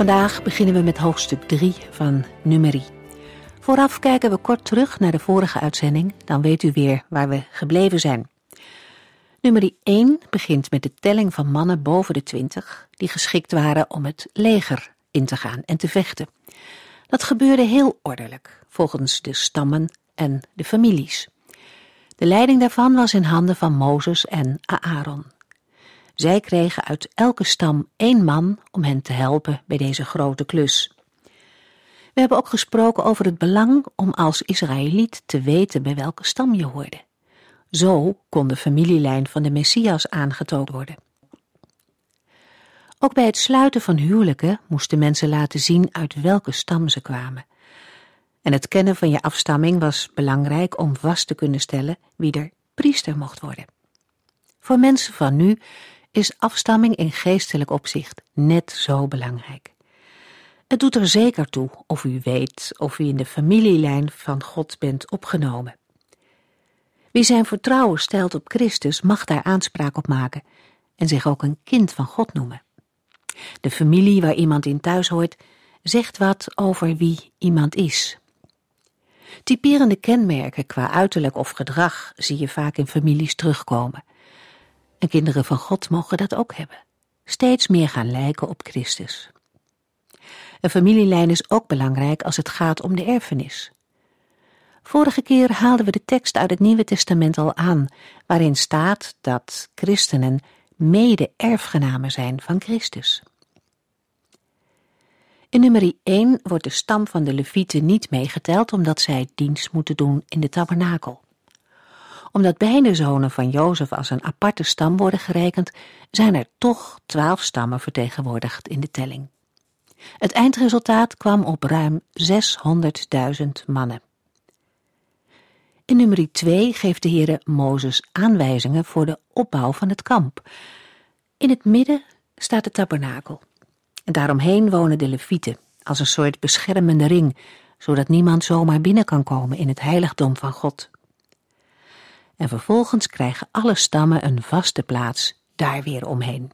Vandaag beginnen we met hoofdstuk 3 van Numeri. Vooraf kijken we kort terug naar de vorige uitzending, dan weet u weer waar we gebleven zijn. Nummer 1 begint met de telling van mannen boven de 20 die geschikt waren om het leger in te gaan en te vechten. Dat gebeurde heel ordelijk, volgens de stammen en de families. De leiding daarvan was in handen van Mozes en Aaron. Zij kregen uit elke stam één man om hen te helpen bij deze grote klus. We hebben ook gesproken over het belang om als Israëliet te weten bij welke stam je hoorde. Zo kon de familielijn van de Messias aangetoond worden. Ook bij het sluiten van huwelijken moesten mensen laten zien uit welke stam ze kwamen. En het kennen van je afstamming was belangrijk om vast te kunnen stellen wie er priester mocht worden. Voor mensen van nu is afstamming in geestelijk opzicht net zo belangrijk. Het doet er zeker toe of u weet of u in de familielijn van God bent opgenomen. Wie zijn vertrouwen stelt op Christus mag daar aanspraak op maken en zich ook een kind van God noemen. De familie waar iemand in thuis hoort zegt wat over wie iemand is. Typerende kenmerken qua uiterlijk of gedrag zie je vaak in families terugkomen. En kinderen van God mogen dat ook hebben. Steeds meer gaan lijken op Christus. Een familielijn is ook belangrijk als het gaat om de erfenis. Vorige keer haalden we de tekst uit het Nieuwe Testament al aan, waarin staat dat christenen mede-erfgenamen zijn van Christus. In nummer 1 wordt de stam van de Levieten niet meegeteld omdat zij dienst moeten doen in de tabernakel omdat beide zonen van Jozef als een aparte stam worden gerekend, zijn er toch twaalf stammen vertegenwoordigd in de telling. Het eindresultaat kwam op ruim 600.000 mannen. In nummer 2 geeft de Heere Mozes aanwijzingen voor de opbouw van het kamp. In het midden staat de tabernakel. En daaromheen wonen de levieten, als een soort beschermende ring, zodat niemand zomaar binnen kan komen in het heiligdom van God en vervolgens krijgen alle stammen een vaste plaats daar weer omheen.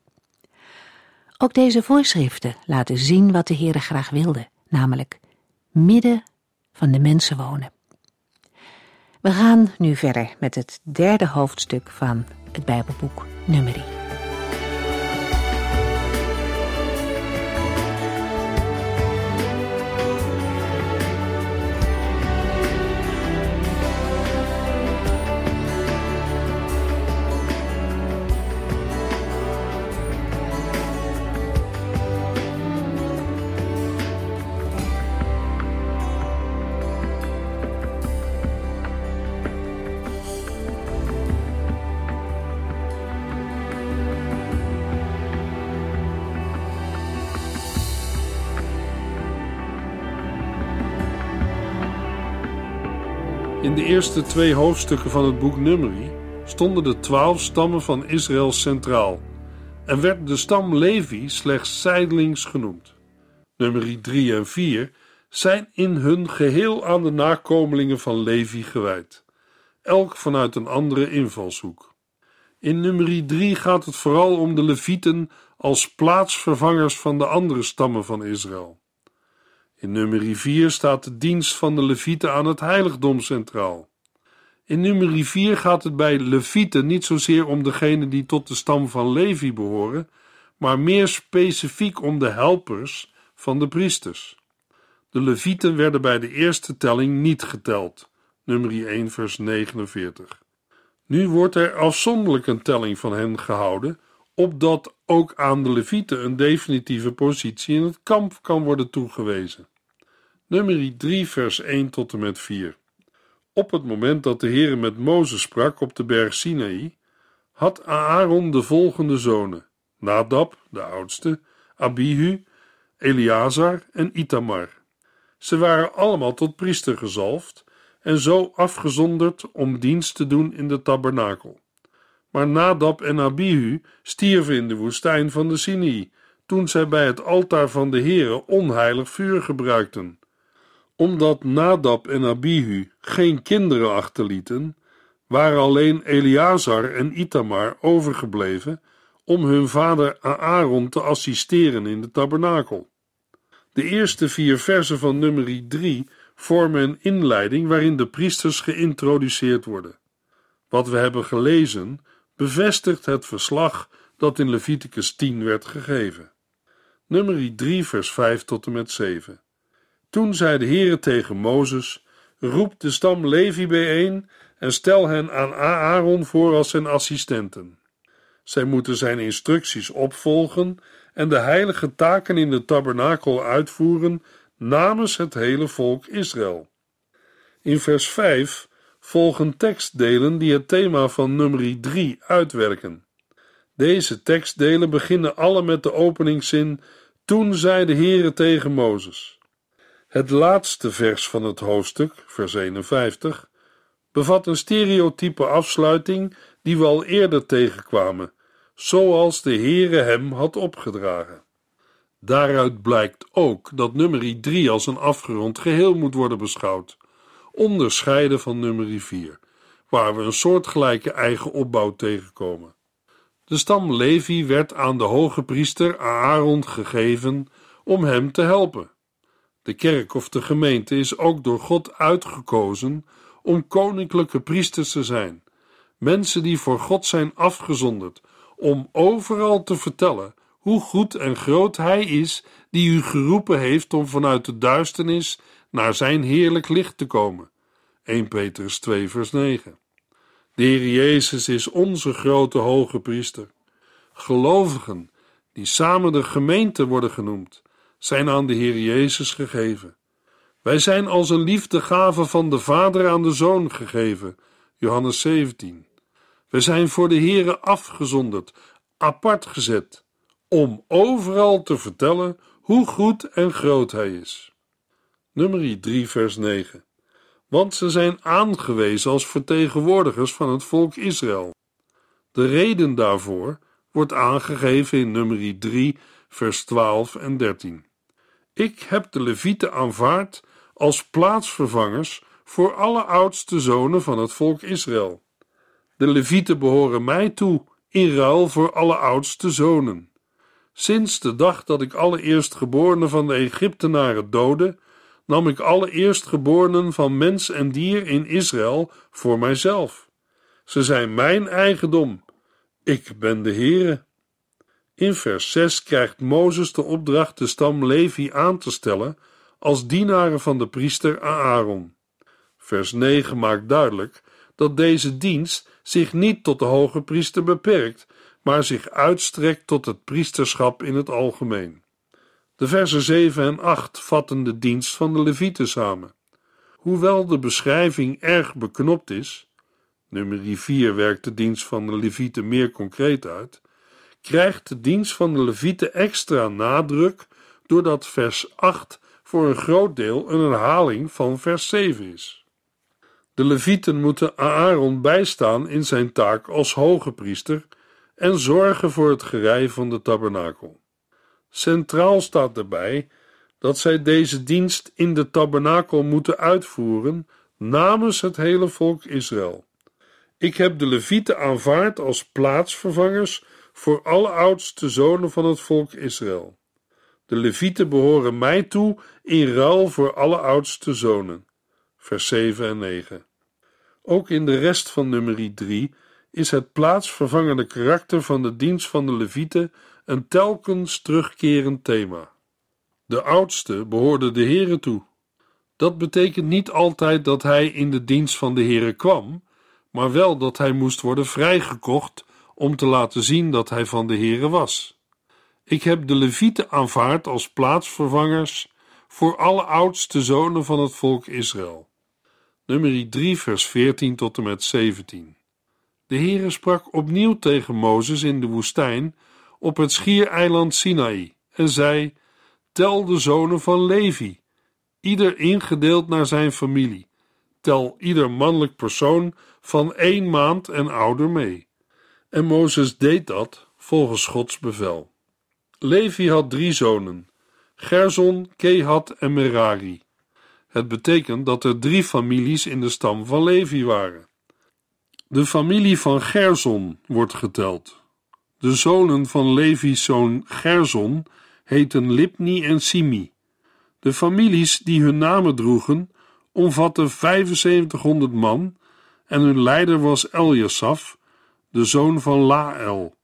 Ook deze voorschriften laten zien wat de Heere graag wilde, namelijk midden van de mensen wonen. We gaan nu verder met het derde hoofdstuk van het Bijbelboek Numeri. De eerste twee hoofdstukken van het boek Numeri stonden de twaalf stammen van Israël centraal en werd de stam Levi slechts zijdelings genoemd. Numeri 3 en 4 zijn in hun geheel aan de nakomelingen van Levi gewijd, elk vanuit een andere invalshoek. In nummer 3 gaat het vooral om de Levieten als plaatsvervangers van de andere stammen van Israël. In nummer 4 staat de dienst van de Levieten aan het heiligdom centraal. In nummer 4 gaat het bij Levieten niet zozeer om degenen die tot de stam van Levi behoren, maar meer specifiek om de helpers van de priesters. De Levieten werden bij de eerste telling niet geteld, nummer 1 vers 49. Nu wordt er afzonderlijk een telling van hen gehouden, opdat ook aan de Levieten een definitieve positie in het kamp kan worden toegewezen. Nummer 3, vers 1 tot en met 4. Op het moment dat de Heer met Mozes sprak op de berg Sinaï, had Aaron de volgende zonen: Nadab, de oudste, Abihu, Eleazar en Itamar. Ze waren allemaal tot priester gezalfd en zo afgezonderd om dienst te doen in de tabernakel. Maar Nadab en Abihu stierven in de woestijn van de Sinai, toen zij bij het altaar van de Heere onheilig vuur gebruikten. Omdat Nadab en Abihu geen kinderen achterlieten, waren alleen Eleazar en Itamar overgebleven om hun vader Aaron te assisteren in de tabernakel. De eerste vier versen van nummer 3 vormen een inleiding waarin de priesters geïntroduceerd worden. Wat we hebben gelezen bevestigt het verslag dat in Leviticus 10 werd gegeven. Nummer 3 vers 5 tot en met 7. Toen zei de Heere tegen Mozes: Roep de stam Levi bijeen en stel hen aan Aaron voor als zijn assistenten. Zij moeten zijn instructies opvolgen en de heilige taken in de tabernakel uitvoeren namens het hele volk Israël. In vers 5 volgen tekstdelen die het thema van nummer 3 uitwerken. Deze tekstdelen beginnen alle met de openingszin: Toen zei de Heere tegen Mozes. Het laatste vers van het hoofdstuk, vers 51, bevat een stereotype afsluiting die we al eerder tegenkwamen, zoals de Heere hem had opgedragen. Daaruit blijkt ook dat nummer 3 als een afgerond geheel moet worden beschouwd, onderscheiden van nummer 4, waar we een soortgelijke eigen opbouw tegenkomen. De stam Levi werd aan de hoge priester Aaron gegeven om hem te helpen. De kerk of de gemeente is ook door God uitgekozen om koninklijke priesters te zijn, mensen die voor God zijn afgezonderd, om overal te vertellen hoe goed en groot Hij is die u geroepen heeft om vanuit de duisternis naar Zijn heerlijk licht te komen. 1 Petrus 2 vers 9 De Heer Jezus is onze grote hoge priester. Gelovigen, die samen de gemeente worden genoemd, zijn aan de Heer Jezus gegeven. Wij zijn als een liefdegave van de Vader aan de Zoon gegeven. Johannes 17. We zijn voor de Heere afgezonderd, apart gezet, om overal te vertellen hoe goed en groot Hij is. Nummer 3, vers 9. Want ze zijn aangewezen als vertegenwoordigers van het volk Israël. De reden daarvoor wordt aangegeven in nummer 3, vers 12 en 13. Ik heb de Levieten aanvaard als plaatsvervangers voor alle oudste zonen van het volk Israël. De Levieten behoren mij toe in ruil voor alle oudste zonen. Sinds de dag dat ik alle eerstgeborenen van de Egyptenaren doodde, nam ik alle eerstgeborenen van mens en dier in Israël voor mijzelf. Ze zijn mijn eigendom. Ik ben de Heere. In vers 6 krijgt Mozes de opdracht de stam Levi aan te stellen als dienaren van de priester Aaron. Vers 9 maakt duidelijk dat deze dienst zich niet tot de hoge priester beperkt, maar zich uitstrekt tot het priesterschap in het algemeen. De versen 7 en 8 vatten de dienst van de Levieten samen. Hoewel de beschrijving erg beknopt is, nummer 4 werkt de dienst van de Levieten meer concreet uit, krijgt de dienst van de Levieten extra nadruk doordat vers 8 voor een groot deel een herhaling van vers 7 is. De Levieten moeten Aaron bijstaan in zijn taak als hoge priester en zorgen voor het gerei van de tabernakel. Centraal staat daarbij dat zij deze dienst in de tabernakel moeten uitvoeren namens het hele volk Israël. Ik heb de Levieten aanvaard als plaatsvervangers voor alle oudste zonen van het volk Israël. De Levieten behoren mij toe in ruil voor alle oudste zonen. Vers 7 en 9. Ook in de rest van nummer 3 is het plaatsvervangende karakter van de dienst van de Levieten een telkens terugkerend thema. De oudste behoorde de Here toe. Dat betekent niet altijd dat hij in de dienst van de Here kwam, maar wel dat hij moest worden vrijgekocht om te laten zien dat hij van de Here was. Ik heb de Levieten aanvaard als plaatsvervangers voor alle oudste zonen van het volk Israël. Nummer 3, vers 14 tot en met 17. De Heere sprak opnieuw tegen Mozes in de woestijn op het schiereiland Sinaï en zei: Tel de zonen van Levi, ieder ingedeeld naar zijn familie. Tel ieder mannelijk persoon van één maand en ouder mee. En Mozes deed dat volgens Gods bevel. Levi had drie zonen: Gerson, Kehat en Merari. Het betekent dat er drie families in de stam van Levi waren. De familie van Gerson wordt geteld. De zonen van Levi's zoon Gerson heten Lipni en Simi. De families die hun namen droegen omvatten 7500 man en hun leider was Eljasaf, de zoon van Lael.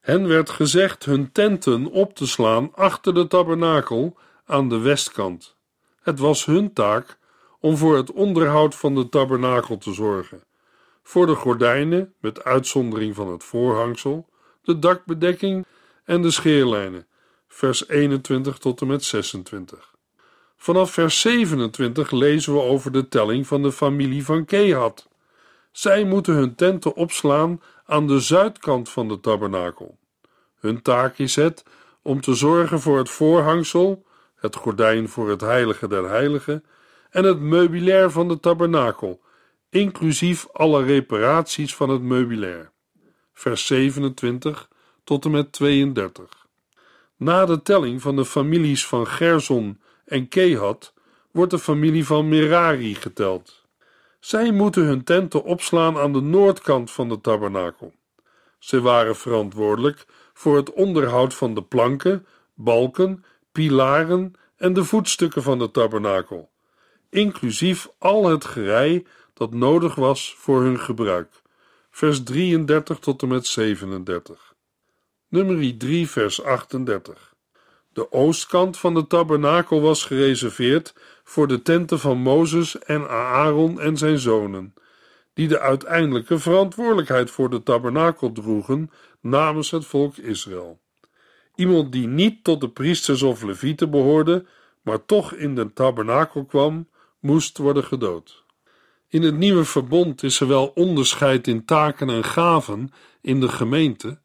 Hen werd gezegd hun tenten op te slaan achter de tabernakel aan de westkant. Het was hun taak om voor het onderhoud van de tabernakel te zorgen, voor de gordijnen, met uitzondering van het voorhangsel, de dakbedekking en de scheerlijnen, vers 21 tot en met 26. Vanaf vers 27 lezen we over de telling van de familie van Kehat. Zij moeten hun tenten opslaan aan de zuidkant van de tabernakel. Hun taak is het om te zorgen voor het voorhangsel, het gordijn voor het heilige der heiligen en het meubilair van de tabernakel, inclusief alle reparaties van het meubilair. Vers 27 tot en met 32. Na de telling van de families van Gerson en Kehat wordt de familie van Merari geteld. Zij moeten hun tenten opslaan aan de noordkant van de tabernakel. Ze waren verantwoordelijk voor het onderhoud van de planken, balken, pilaren en de voetstukken van de tabernakel, inclusief al het gerei dat nodig was voor hun gebruik. Vers 33 tot en met 37. Nummer 3, vers 38. De oostkant van de tabernakel was gereserveerd voor de tenten van Mozes en Aaron en zijn zonen, die de uiteindelijke verantwoordelijkheid voor de tabernakel droegen namens het volk Israël. Iemand die niet tot de priesters of levieten behoorde, maar toch in de tabernakel kwam, moest worden gedood. In het nieuwe verbond is er wel onderscheid in taken en gaven in de gemeente,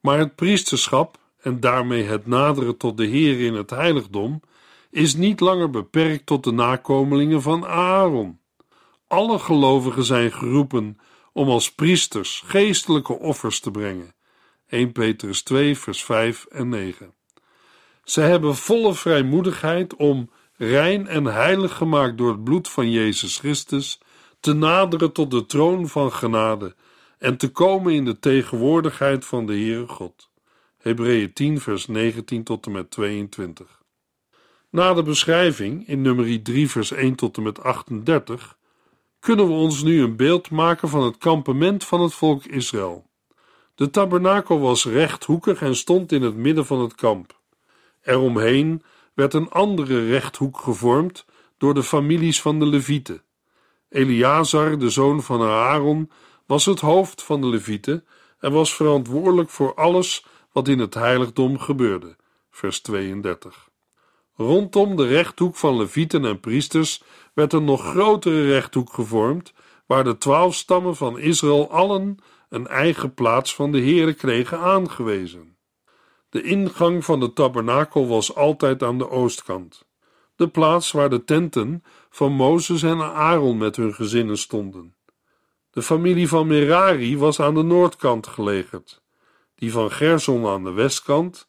maar het priesterschap en daarmee het naderen tot de Heer in het heiligdom is niet langer beperkt tot de nakomelingen van Aaron. Alle gelovigen zijn geroepen om als priesters geestelijke offers te brengen. 1 Petrus 2, vers 5 en 9. Zij hebben volle vrijmoedigheid om, rein en heilig gemaakt door het bloed van Jezus Christus, te naderen tot de troon van genade en te komen in de tegenwoordigheid van de Heere God. Hebreeën 10, vers 19 tot en met 22. Na de beschrijving in nummer 3, vers 1 tot en met 38, kunnen we ons nu een beeld maken van het kampement van het volk Israël. De tabernakel was rechthoekig en stond in het midden van het kamp. Eromheen werd een andere rechthoek gevormd door de families van de Levieten. Eleazar, de zoon van Aaron, was het hoofd van de Levieten en was verantwoordelijk voor alles wat in het heiligdom gebeurde. Vers 32. Rondom de rechthoek van levieten en priesters werd een nog grotere rechthoek gevormd, waar de twaalf stammen van Israël allen een eigen plaats van de Heere kregen aangewezen. De ingang van de tabernakel was altijd aan de oostkant, de plaats waar de tenten van Mozes en Aaron met hun gezinnen stonden. De familie van Merari was aan de noordkant gelegerd, die van Gerson aan de westkant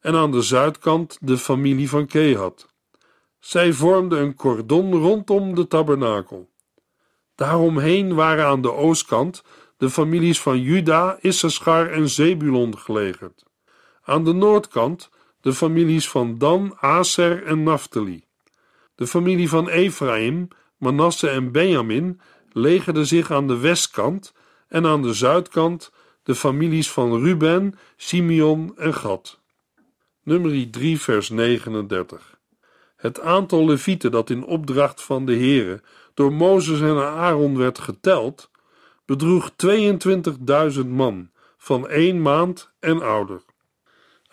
en aan de zuidkant de familie van Kehat. Zij vormden een cordon rondom de tabernakel. Daaromheen waren aan de oostkant de families van Juda, Issachar en Zebulon gelegerd. Aan de noordkant de families van Dan, Aser en Naphtali. De familie van Ephraim, Manasse en Benjamin legerde zich aan de westkant en aan de zuidkant de families van Ruben, Simeon en Gad. Nummer 3, vers 39. Het aantal levieten dat in opdracht van de Heere door Mozes en Aaron werd geteld, bedroeg 22.000 man van één maand en ouder.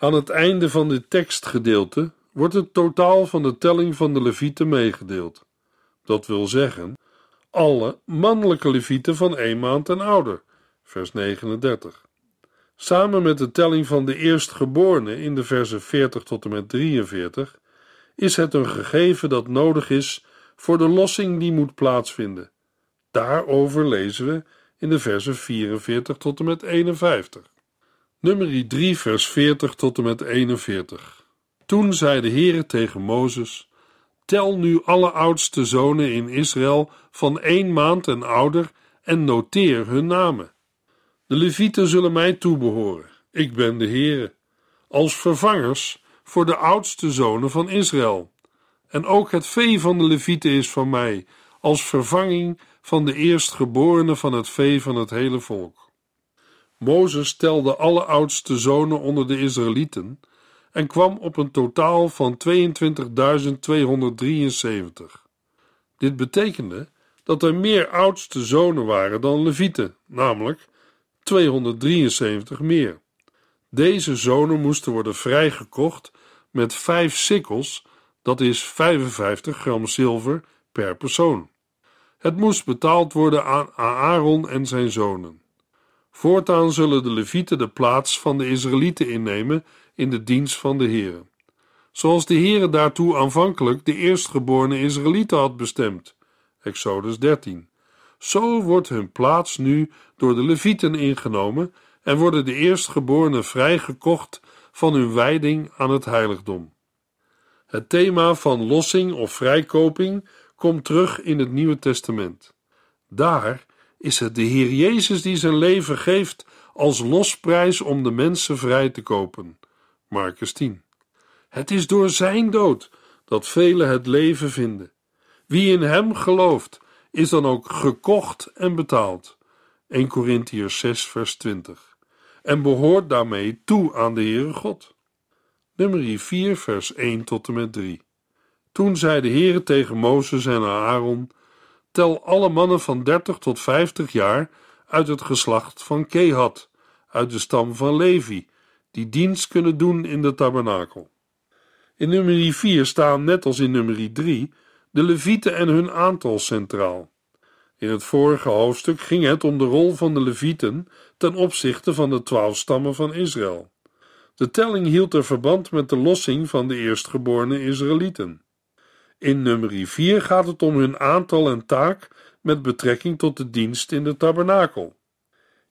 Aan het einde van dit tekstgedeelte wordt het totaal van de telling van de levieten meegedeeld. Dat wil zeggen, alle mannelijke levieten van één maand en ouder, vers 39. Samen met de telling van de eerstgeborenen in de versen 40 tot en met 43 is het een gegeven dat nodig is voor de lossing die moet plaatsvinden. Daarover lezen we in de versen 44 tot en met 51. Nummer 3, vers 40 tot en met 41. Toen zei de Heere tegen Mozes: Tel nu alle oudste zonen in Israël van één maand en ouder en noteer hun namen. De Levieten zullen mij toebehoren. Ik ben de Heere. Als vervangers voor de oudste zonen van Israël. En ook het vee van de Levieten is van mij, als vervanging van de eerstgeborene van het vee van het hele volk. Mozes telde alle oudste zonen onder de Israëlieten en kwam op een totaal van 22.273. Dit betekende dat er meer oudste zonen waren dan levieten, namelijk 273 meer. Deze zonen moesten worden vrijgekocht met vijf sikkels, dat is 55 gram zilver per persoon. Het moest betaald worden aan Aaron en zijn zonen. Voortaan zullen de levieten de plaats van de Israëlieten innemen in de dienst van de Heere. Zoals de Heere daartoe aanvankelijk de eerstgeborene Israëlieten had bestemd. Exodus 13. Zo wordt hun plaats nu door de levieten ingenomen en worden de eerstgeborenen vrijgekocht van hun wijding aan het heiligdom. Het thema van lossing of vrijkoping komt terug in het Nieuwe Testament. Daar is het de Heer Jezus die zijn leven geeft als losprijs om de mensen vrij te kopen. Marcus 10. Het is door zijn dood dat velen het leven vinden. Wie in hem gelooft, is dan ook gekocht en betaald. 1 Corinthiërs 6 vers 20. En behoort daarmee toe aan de Heere God. Nummer 4 vers 1 tot en met 3. Toen zei de Heere tegen Mozes en Aaron: Tel alle mannen van 30 tot 50 jaar uit het geslacht van Kehat, uit de stam van Levi, die dienst kunnen doen in de tabernakel. In nummer 4 staan, net als in nummer 3, de Levieten en hun aantal centraal. In het vorige hoofdstuk ging het om de rol van de Levieten ten opzichte van de twaalf stammen van Israël. De telling hield er verband met de lossing van de eerstgeborene Israëlieten. In nummer 4 gaat het om hun aantal en taak met betrekking tot de dienst in de tabernakel.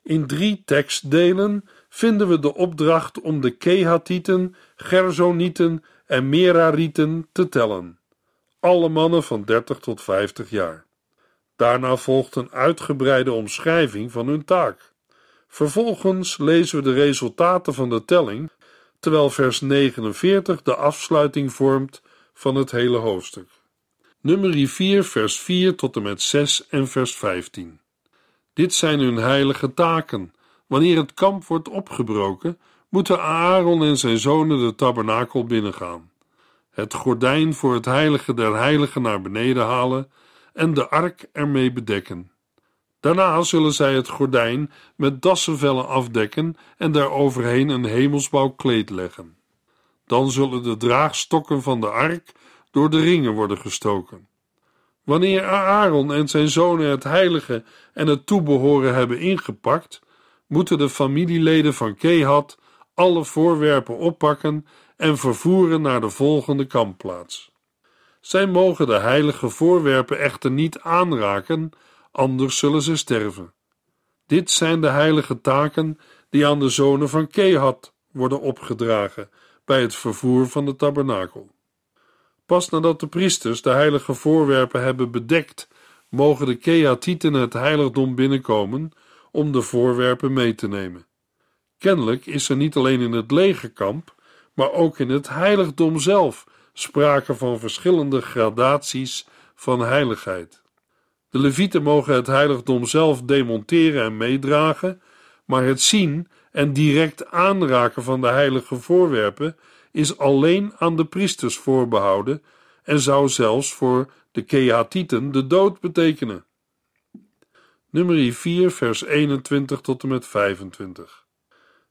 In drie tekstdelen vinden we de opdracht om de Kehatieten, Gersonieten en Merarieten te tellen. Alle mannen van 30 tot 50 jaar. Daarna volgt een uitgebreide omschrijving van hun taak. Vervolgens lezen we de resultaten van de telling, terwijl vers 49 de afsluiting vormt van het hele hoofdstuk. Nummer 4, vers 4 tot en met 6 en vers 15. Dit zijn hun heilige taken. Wanneer het kamp wordt opgebroken, moeten Aaron en zijn zonen de tabernakel binnengaan, het gordijn voor het heilige der heiligen naar beneden halen en de ark ermee bedekken. Daarna zullen zij het gordijn met dassenvellen afdekken en daaroverheen een hemelsblauw kleed leggen. Dan zullen de draagstokken van de ark door de ringen worden gestoken. Wanneer Aaron en zijn zonen het heilige en het toebehoren hebben ingepakt, moeten de familieleden van Kehat alle voorwerpen oppakken en vervoeren naar de volgende kampplaats. Zij mogen de heilige voorwerpen echter niet aanraken, anders zullen ze sterven. Dit zijn de heilige taken die aan de zonen van Kehat worden opgedragen bij het vervoer van de tabernakel. Pas nadat de priesters de heilige voorwerpen hebben bedekt, mogen de Keatieten het heiligdom binnenkomen om de voorwerpen mee te nemen. Kennelijk is er niet alleen in het legerkamp, maar ook in het heiligdom zelf sprake van verschillende gradaties van heiligheid. De levieten mogen het heiligdom zelf demonteren en meedragen, maar het zien en direct aanraken van de heilige voorwerpen is alleen aan de priesters voorbehouden en zou zelfs voor de Keatieten de dood betekenen. Nummer 4, vers 21 tot en met 25.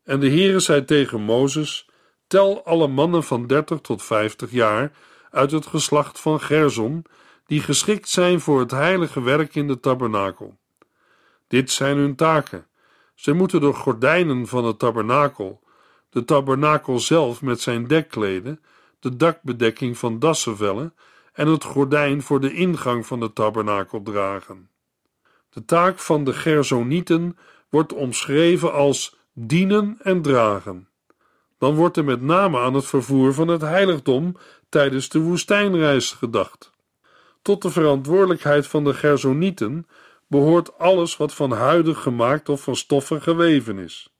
En de Heere zei tegen Mozes: Tel alle mannen van 30 tot 50 jaar uit het geslacht van Gerson, die geschikt zijn voor het heilige werk in de tabernakel. Dit zijn hun taken. Zij moeten de gordijnen van het tabernakel, de tabernakel zelf met zijn dekkleden, de dakbedekking van dassenvellen en het gordijn voor de ingang van de tabernakel dragen. De taak van de Gersonieten wordt omschreven als dienen en dragen. Dan wordt er met name aan het vervoer van het heiligdom tijdens de woestijnreis gedacht. Tot de verantwoordelijkheid van de Gersonieten behoort alles wat van huiden gemaakt of van stoffen geweven is.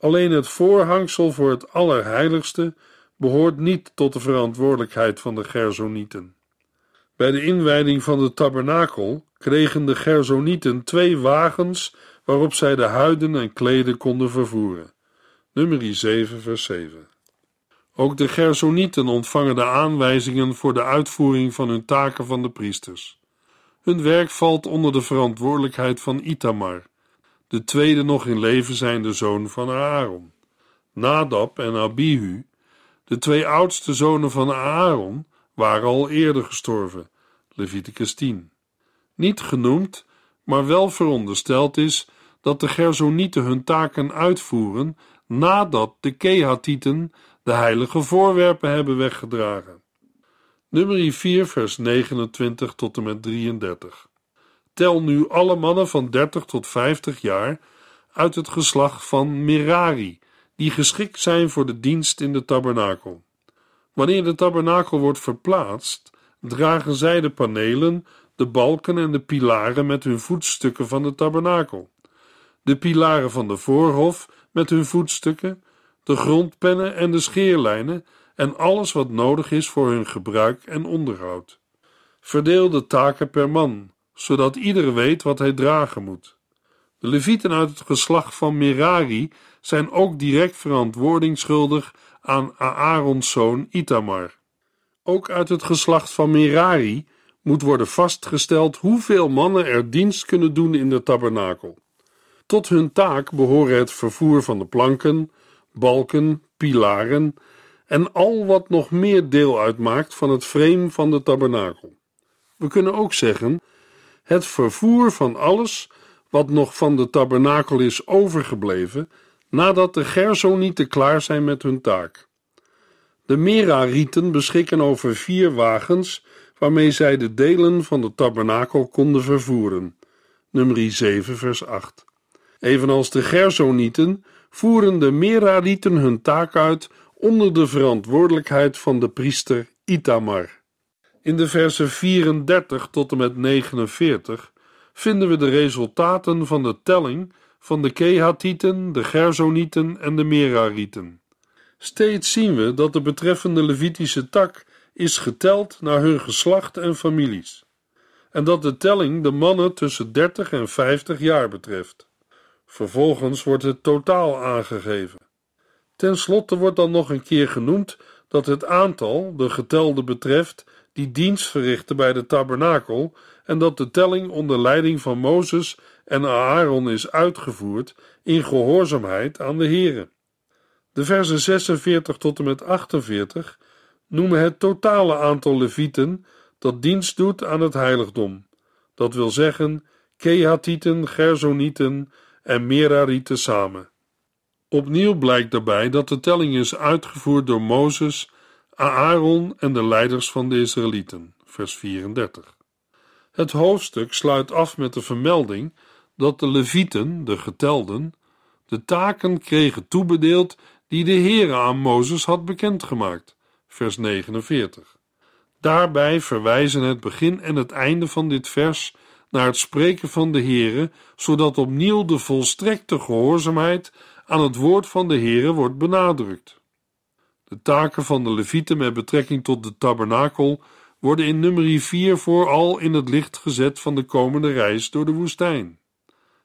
Alleen het voorhangsel voor het Allerheiligste behoort niet tot de verantwoordelijkheid van de Gersonieten. Bij de inwijding van de tabernakel kregen de Gersonieten twee wagens waarop zij de huiden en kleden konden vervoeren. Nummer 7, vers 7. Ook de Gersonieten ontvangen de aanwijzingen voor de uitvoering van hun taken van de priesters. Hun werk valt onder de verantwoordelijkheid van Itamar, de tweede nog in leven zijnde zoon van Aaron. Nadab en Abihu, de twee oudste zonen van Aaron, waren al eerder gestorven. Leviticus 10. Niet genoemd, maar wel verondersteld is dat de Gersonieten hun taken uitvoeren nadat de Kehatieten de heilige voorwerpen hebben weggedragen. Nummer 4, vers 29 tot en met 33. Tel nu alle mannen van 30 tot 50 jaar uit het geslacht van Merari, die geschikt zijn voor de dienst in de tabernakel. Wanneer de tabernakel wordt verplaatst, dragen zij de panelen, de balken en de pilaren met hun voetstukken van de tabernakel, de pilaren van de voorhof met hun voetstukken, de grondpennen en de scheerlijnen en alles wat nodig is voor hun gebruik en onderhoud. Verdeel de taken per man, zodat ieder weet wat hij dragen moet. De levieten uit het geslacht van Merari zijn ook direct verantwoording schuldig aan Aarons zoon Itamar. Ook uit het geslacht van Merari moet worden vastgesteld hoeveel mannen er dienst kunnen doen in de tabernakel. Tot hun taak behoren het vervoer van de planken, balken, pilaren en al wat nog meer deel uitmaakt van het frame van de tabernakel. We kunnen ook zeggen het vervoer van alles wat nog van de tabernakel is overgebleven nadat de Gersonieten klaar zijn met hun taak. De Merarieten beschikken over vier wagens waarmee zij de delen van de tabernakel konden vervoeren. Nummer 7 vers 8. Evenals de Gersonieten voeren de Merarieten hun taak uit onder de verantwoordelijkheid van de priester Itamar. In de versen 34 tot en met 49 vinden we de resultaten van de telling van de Kehatieten, de Gersonieten en de Merarieten. Steeds zien we dat de betreffende Levitische tak is geteld naar hun geslacht en families, en dat de telling de mannen tussen 30 en 50 jaar betreft. Vervolgens wordt het totaal aangegeven. Ten slotte wordt dan nog een keer genoemd dat het aantal, de getelde betreft, die dienst verrichten bij de tabernakel en dat de telling onder leiding van Mozes en Aaron is uitgevoerd in gehoorzaamheid aan de Here. De versen 46 tot en met 48 noemen het totale aantal levieten dat dienst doet aan het heiligdom. Dat wil zeggen Kehatieten, Gersonieten en Merarieten samen. Opnieuw blijkt daarbij dat de telling is uitgevoerd door Mozes, Aaron en de leiders van de Israëlieten. Vers 34. Het hoofdstuk sluit af met de vermelding dat de Levieten, de getelden, de taken kregen toebedeeld die de Heere aan Mozes had bekendgemaakt. Vers 49. Daarbij verwijzen het begin en het einde van dit vers naar het spreken van de Heere, zodat opnieuw de volstrekte gehoorzaamheid aan het woord van de Heere wordt benadrukt. De taken van de Levieten met betrekking tot de tabernakel worden in nummer 4 vooral in het licht gezet van de komende reis door de woestijn.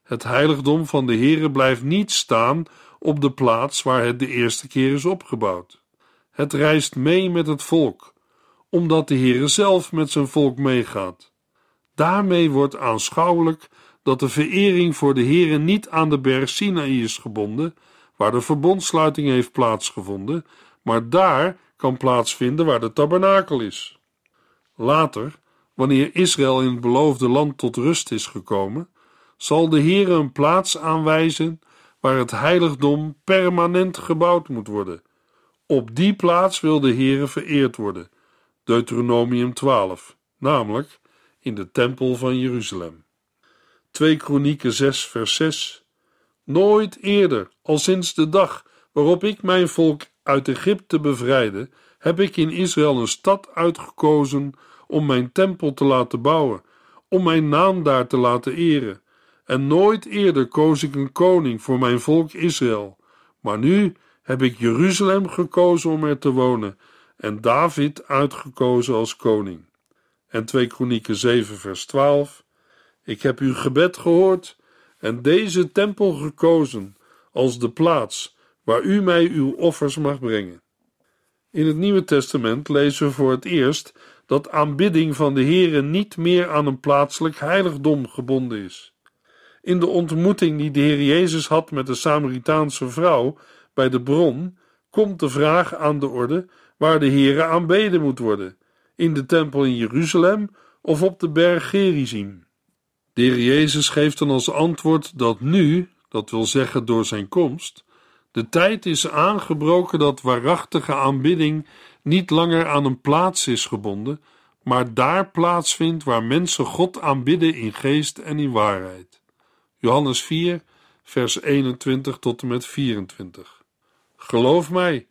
Het heiligdom van de Heere blijft niet staan op de plaats waar het de eerste keer is opgebouwd. Het reist mee met het volk, omdat de Heere zelf met zijn volk meegaat. Daarmee wordt aanschouwelijk dat de verering voor de Heere niet aan de berg Sinaï is gebonden, waar de verbondsluiting heeft plaatsgevonden, maar daar kan plaatsvinden waar de tabernakel is. Later, wanneer Israël in het beloofde land tot rust is gekomen, zal de Heere een plaats aanwijzen waar het heiligdom permanent gebouwd moet worden, Op die plaats wil de Heere vereerd worden. Deuteronomium 12, namelijk in de tempel van Jeruzalem. 2 Kronieken 6 vers 6 Nooit eerder, al sinds de dag waarop ik mijn volk uit Egypte bevrijdde, heb ik in Israël een stad uitgekozen om mijn tempel te laten bouwen, om mijn naam daar te laten eren. En nooit eerder koos ik een koning voor mijn volk Israël. Maar nu heb ik Jeruzalem gekozen om er te wonen en David uitgekozen als koning. En 2 Kronieken 7 vers 12 Ik heb uw gebed gehoord en deze tempel gekozen als de plaats waar u mij uw offers mag brengen. In het Nieuwe Testament lezen we voor het eerst dat aanbidding van de Heere niet meer aan een plaatselijk heiligdom gebonden is. In de ontmoeting die de Heer Jezus had met de Samaritaanse vrouw bij de bron, komt de vraag aan de orde waar de Heere aanbeden moet worden: in de tempel in Jeruzalem of op de berg Gerizim. De Heer Jezus geeft dan als antwoord dat nu, dat wil zeggen door zijn komst, de tijd is aangebroken dat waarachtige aanbidding niet langer aan een plaats is gebonden, maar daar plaatsvindt waar mensen God aanbidden in geest en in waarheid. Johannes 4, vers 21 tot en met 24. Geloof mij,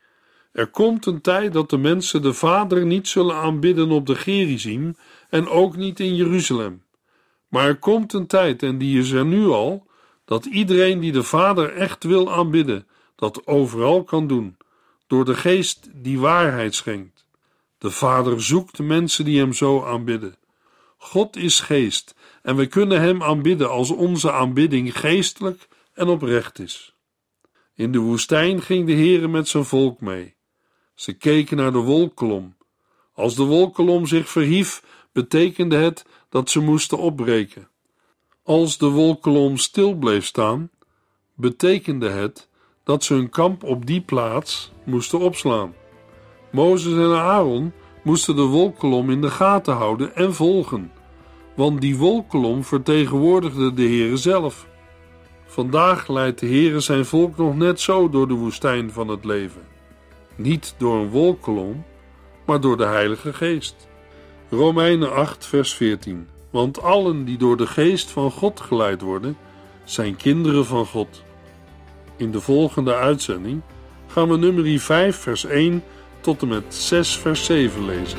er komt een tijd dat de mensen de Vader niet zullen aanbidden op de Gerizim en ook niet in Jeruzalem. Maar er komt een tijd, en die is er nu al, dat iedereen die de Vader echt wil aanbidden, dat overal kan doen, door de geest die waarheid schenkt. De Vader zoekt de mensen die hem zo aanbidden. God is geest en we kunnen hem aanbidden als onze aanbidding geestelijk en oprecht is. In de woestijn ging de Heere met zijn volk mee. Ze keken naar de wolkolom. Als de wolkolom zich verhief, betekende het dat ze moesten opbreken. Als de wolkolom stil bleef staan, betekende het dat ze hun kamp op die plaats moesten opslaan. Mozes en Aaron moesten de wolkolom in de gaten houden en volgen, want die wolkolom vertegenwoordigde de Heere zelf. Vandaag leidt de Heere zijn volk nog net zo door de woestijn van het leven. Niet door een wolkolom, maar door de Heilige Geest. Romeinen 8, vers 14. Want allen die door de Geest van God geleid worden, zijn kinderen van God. In de volgende uitzending gaan we nummer 5, vers 1 tot en met 6, vers 7 lezen.